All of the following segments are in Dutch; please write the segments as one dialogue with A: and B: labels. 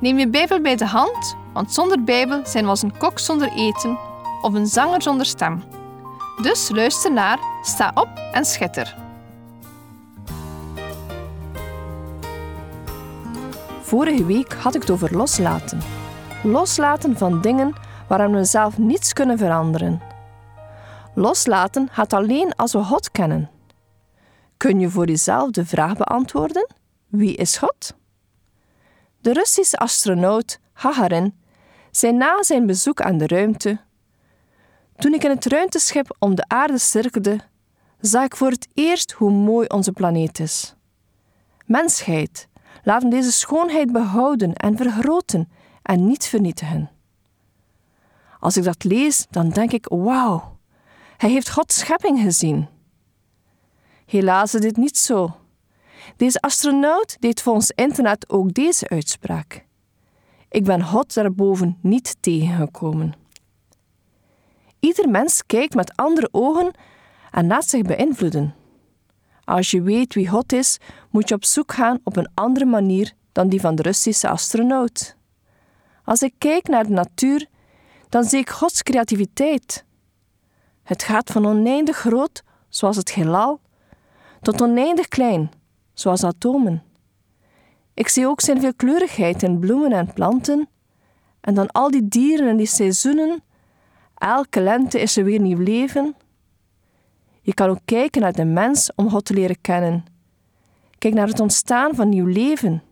A: Neem je Bijbel bij de hand, want zonder Bijbel zijn we als een kok zonder eten of een zanger zonder stem. Dus luister naar, sta op en schitter.
B: Vorige week had ik het over loslaten. Loslaten van dingen waaraan we zelf niets kunnen veranderen. Loslaten gaat alleen als we God kennen. Kun je voor jezelf de vraag beantwoorden: wie is God? De Russische astronaut Gagarin zei na zijn bezoek aan de ruimte: Toen ik in het ruimteschip om de aarde cirkelde, zag ik voor het eerst hoe mooi onze planeet is. Mensheid, laten deze schoonheid behouden en vergroten en niet vernietigen. Als ik dat lees, dan denk ik: wauw, hij heeft Gods schepping gezien. Helaas is dit niet zo. Deze astronaut deed volgens internet ook deze uitspraak. Ik ben God daarboven niet tegengekomen. Ieder mens kijkt met andere ogen en laat zich beïnvloeden. Als je weet wie God is, moet je op zoek gaan op een andere manier dan die van de Russische astronaut. Als ik kijk naar de natuur, dan zie ik Gods creativiteit. Het gaat van oneindig groot, zoals het heelal, tot oneindig klein, zoals atomen. Ik zie ook zijn veelkleurigheid in bloemen en planten, en dan al die dieren en die seizoenen. Elke lente is er weer nieuw leven. Je kan ook kijken naar de mens om God te leren kennen. Kijk naar het ontstaan van nieuw leven.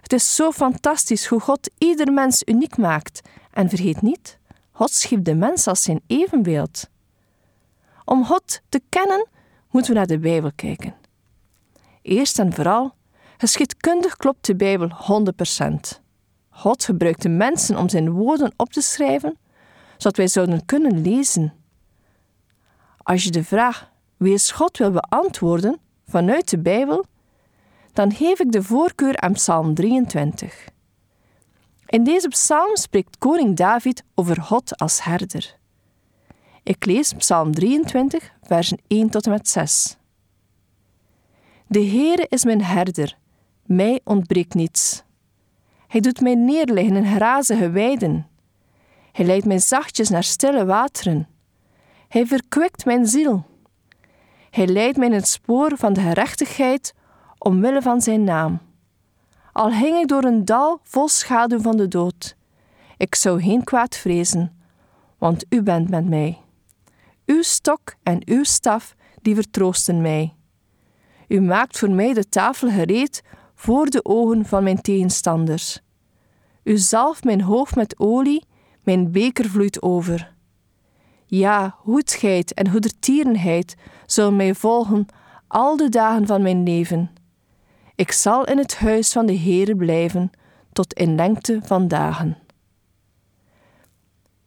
B: Het is zo fantastisch hoe God ieder mens uniek maakt. En vergeet niet, God schiep de mens als zijn evenbeeld. Om God te kennen, moeten we naar de Bijbel kijken. Eerst en vooral, geschiedkundig klopt de Bijbel 100%. God gebruikte mensen om zijn woorden op te schrijven, zodat wij zouden kunnen lezen. Als je de vraag wie is God wil beantwoorden vanuit de Bijbel, dan geef ik de voorkeur aan Psalm 23. In deze psalm spreekt koning David over God als herder. Ik lees Psalm 23, versen 1 tot en met 6. De Heere is mijn herder, mij ontbreekt niets. Hij doet mij neerliggen in grazige weiden. Hij leidt mij zachtjes naar stille wateren. Hij verkwikt mijn ziel. Hij leidt mij in het spoor van de gerechtigheid omwille van zijn naam. Al ging ik door een dal vol schaduw van de dood, ik zou geen kwaad vrezen, want u bent met mij. Uw stok en uw staf, die vertroosten mij. U maakt voor mij de tafel gereed voor de ogen van mijn tegenstanders. U zalft mijn hoofd met olie, mijn beker vloeit over. Ja, goedheid en goedertierenheid zullen mij volgen al de dagen van mijn leven. Ik zal in het huis van de Heere blijven tot in lengte van dagen.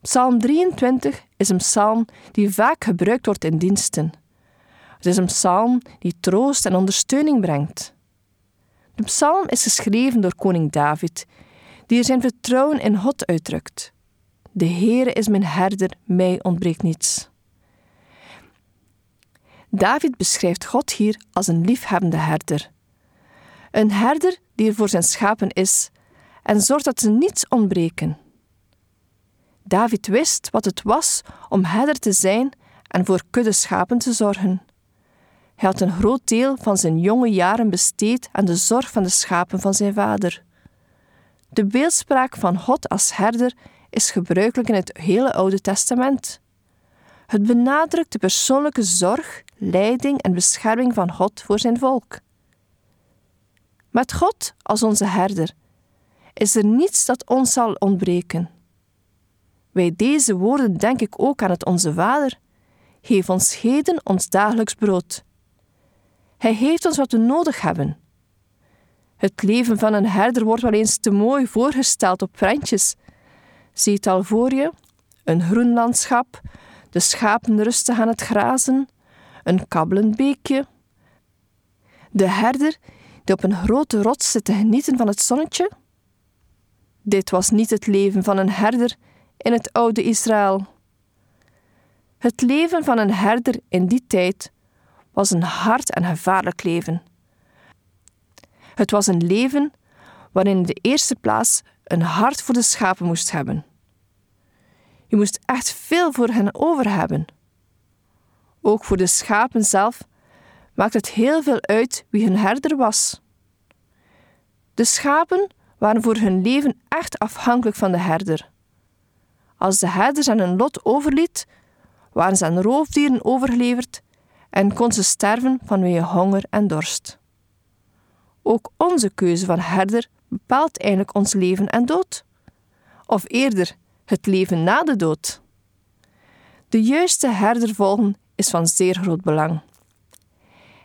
B: Psalm 23 is een psalm die vaak gebruikt wordt in diensten. Het is een psalm die troost en ondersteuning brengt. De psalm is geschreven door koning David, die er zijn vertrouwen in God uitdrukt. De Heere is mijn herder, mij ontbreekt niets. David beschrijft God hier als een liefhebbende herder. Een herder die er voor zijn schapen is en zorgt dat ze niets ontbreken. David wist wat het was om herder te zijn en voor kudde schapen te zorgen. Hij had een groot deel van zijn jonge jaren besteed aan de zorg van de schapen van zijn vader. De beeldspraak van God als herder is gebruikelijk in het hele Oude Testament. Het benadrukt de persoonlijke zorg, leiding en bescherming van God voor zijn volk. Met God als onze herder is er niets dat ons zal ontbreken. Bij deze woorden denk ik ook aan het Onze Vader. Geef ons heden ons dagelijks brood. Hij heeft ons wat we nodig hebben. Het leven van een herder wordt wel eens te mooi voorgesteld op prentjes. Zie het al voor je: een groen landschap, de schapen rusten aan het grazen, een kabbelend beekje. De herder die op een grote rots zit te genieten van het zonnetje. Dit was niet het leven van een herder in het oude Israël. Het leven van een herder in die tijd was een hard en gevaarlijk leven. Het was een leven waarin in de eerste plaats een hart voor de schapen moest hebben. Je moest echt veel voor hen over hebben. Ook voor de schapen zelf maakt het heel veel uit wie hun herder was. De schapen waren voor hun leven echt afhankelijk van de herder. Als de herder zijn hun lot overliet, waren ze aan roofdieren overgeleverd en kon ze sterven vanwege honger en dorst. Ook onze keuze van herder bepaalt eigenlijk ons leven en dood. Of eerder, het leven na de dood. De juiste herder volgen is van zeer groot belang.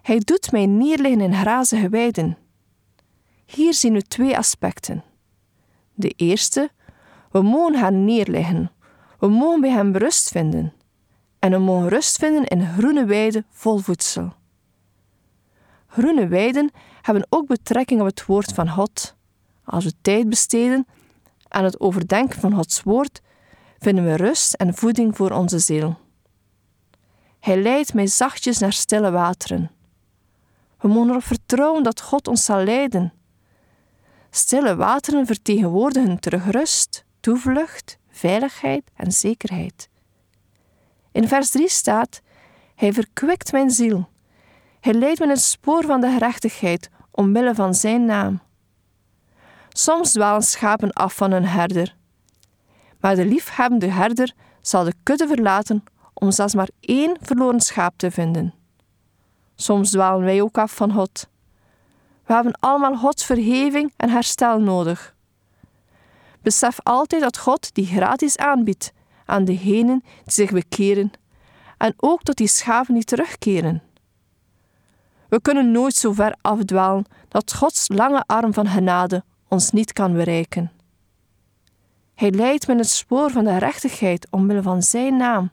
B: Hij doet mij neerliggen in grazige weiden. Hier zien we twee aspecten. De eerste, we mogen gaan neerliggen. We mogen bij hem rust vinden. En we mogen rust vinden in groene weiden vol voedsel. Groene weiden hebben ook betrekking op het woord van God. Als we tijd besteden aan het overdenken van Gods woord, vinden we rust en voeding voor onze ziel. Hij leidt mij zachtjes naar stille wateren. We mogen erop vertrouwen dat God ons zal leiden. Stille wateren vertegenwoordigen terug rust, toevlucht, veiligheid en zekerheid. In vers 3 staat: Hij verkwikt mijn ziel. Hij leidt me in het spoor van de gerechtigheid omwille van zijn naam. Soms dwalen schapen af van hun herder, maar de liefhebbende herder zal de kudde verlaten om zelfs maar één verloren schaap te vinden. Soms dwalen wij ook af van God. We hebben allemaal Gods verheving en herstel nodig. Besef altijd dat God die gratis aanbiedt aan degenen die zich bekeren en ook tot die schapen die terugkeren. We kunnen nooit zo ver afdwalen dat Gods lange arm van genade ons niet kan bereiken. Hij leidt met het spoor van de rechtigheid omwille van Zijn naam.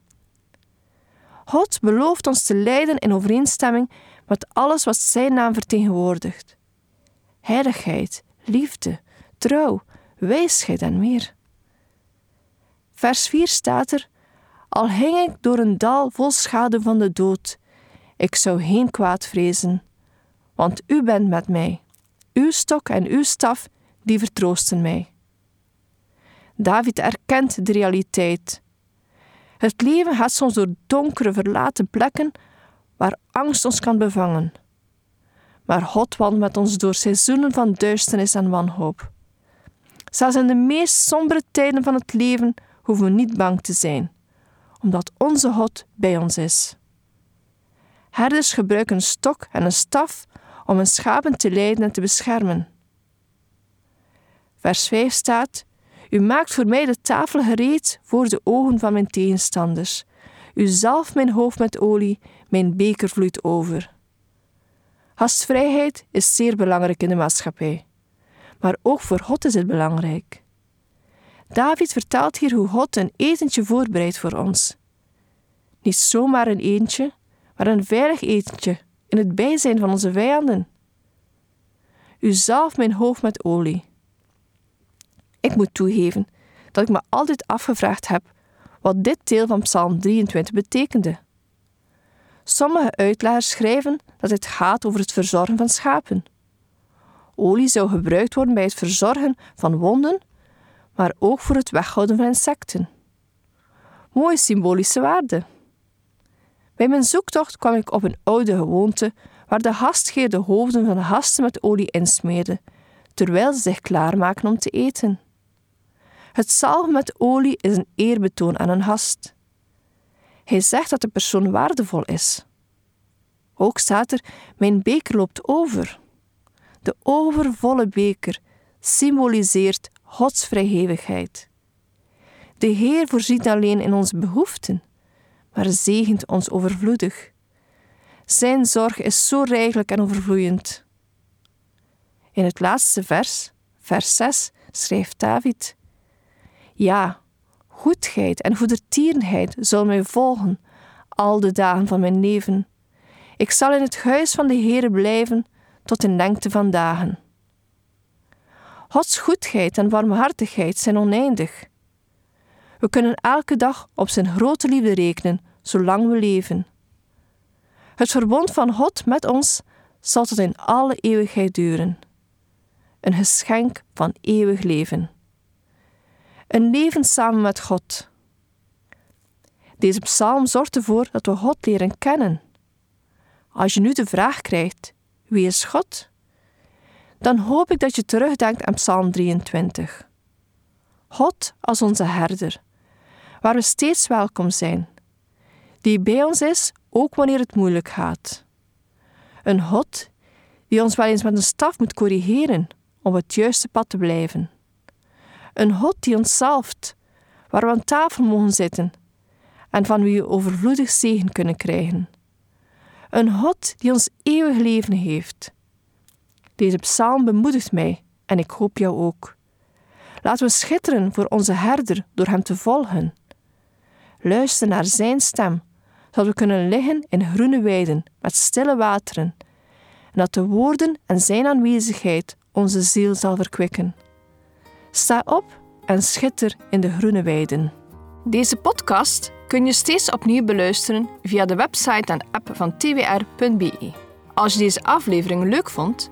B: God belooft ons te leiden in overeenstemming met alles wat Zijn naam vertegenwoordigt: heiligheid, liefde, trouw, wijsheid en meer. Vers 4 staat er: Al hing ik door een dal vol schade van de dood, ik zou geen kwaad vrezen, want u bent met mij. Uw stok en uw staf, die vertroosten mij. David erkent de realiteit. Het leven gaat soms door donkere, verlaten plekken waar angst ons kan bevangen. Maar God wandelt met ons door seizoenen van duisternis en wanhoop. Zelfs in de meest sombere tijden van het leven hoeven we niet bang te zijn, omdat onze God bij ons is. Herders gebruiken een stok en een staf om hun schapen te leiden en te beschermen. Vers 5 staat: U maakt voor mij de tafel gereed voor de ogen van mijn tegenstanders. U zalft mijn hoofd met olie, mijn beker vloeit over. Gastvrijheid is zeer belangrijk in de maatschappij, maar ook voor God is het belangrijk. David vertelt hier hoe God een etentje voorbereidt voor ons. Niet zomaar een eentje, maar een veilig etentje in het bijzijn van onze vijanden. U zalf mijn hoofd met olie. Ik moet toegeven dat ik me altijd afgevraagd heb wat dit deel van Psalm 23 betekende. Sommige uitleggers schrijven dat het gaat over het verzorgen van schapen. Olie zou gebruikt worden bij het verzorgen van wonden, maar ook voor het weghouden van insecten. Mooie symbolische waarde. Bij mijn zoektocht kwam ik op een oude gewoonte waar de gastgeer de hoofden van de met olie insmeerde, terwijl ze zich klaarmaken om te eten. Het zalven met olie is een eerbetoon aan een gast. Hij zegt dat de persoon waardevol is. Ook staat er: Mijn beker loopt over. De overvolle beker symboliseert Gods vrijhevigheid. De Heer voorziet alleen in onze behoeften, maar zegent ons overvloedig. Zijn zorg is zo rijkelijk en overvloeiend. In het laatste vers, vers 6, schreef David: Ja, goedheid en goedertierenheid zullen mij volgen al de dagen van mijn leven. Ik zal in het huis van de Heere blijven tot in lengte van dagen. Gods goedheid en warmhartigheid zijn oneindig. We kunnen elke dag op zijn grote liefde rekenen, zolang we leven. Het verbond van God met ons zal tot in alle eeuwigheid duren. Een geschenk van eeuwig leven. Een leven samen met God. Deze psalm zorgt ervoor dat we God leren kennen. Als je nu de vraag krijgt: wie is God? Dan hoop ik dat je terugdenkt aan Psalm 23. God als onze herder, waar we steeds welkom zijn, die bij ons is ook wanneer het moeilijk gaat. Een God die ons wel eens met een staf moet corrigeren om het juiste pad te blijven. Een God die ons zalft, waar we aan tafel mogen zitten en van wie we overvloedig zegen kunnen krijgen. Een God die ons eeuwig leven heeft. Deze psalm bemoedigt mij en ik hoop jou ook. Laten we schitteren voor onze herder door hem te volgen. Luister naar zijn stem, zodat we kunnen liggen in groene weiden met stille wateren, en dat de woorden en zijn aanwezigheid onze ziel zal verkwikken. Sta op en schitter in de groene weiden.
A: Deze podcast kun je steeds opnieuw beluisteren via de website en app van twr.be. Als je deze aflevering leuk vond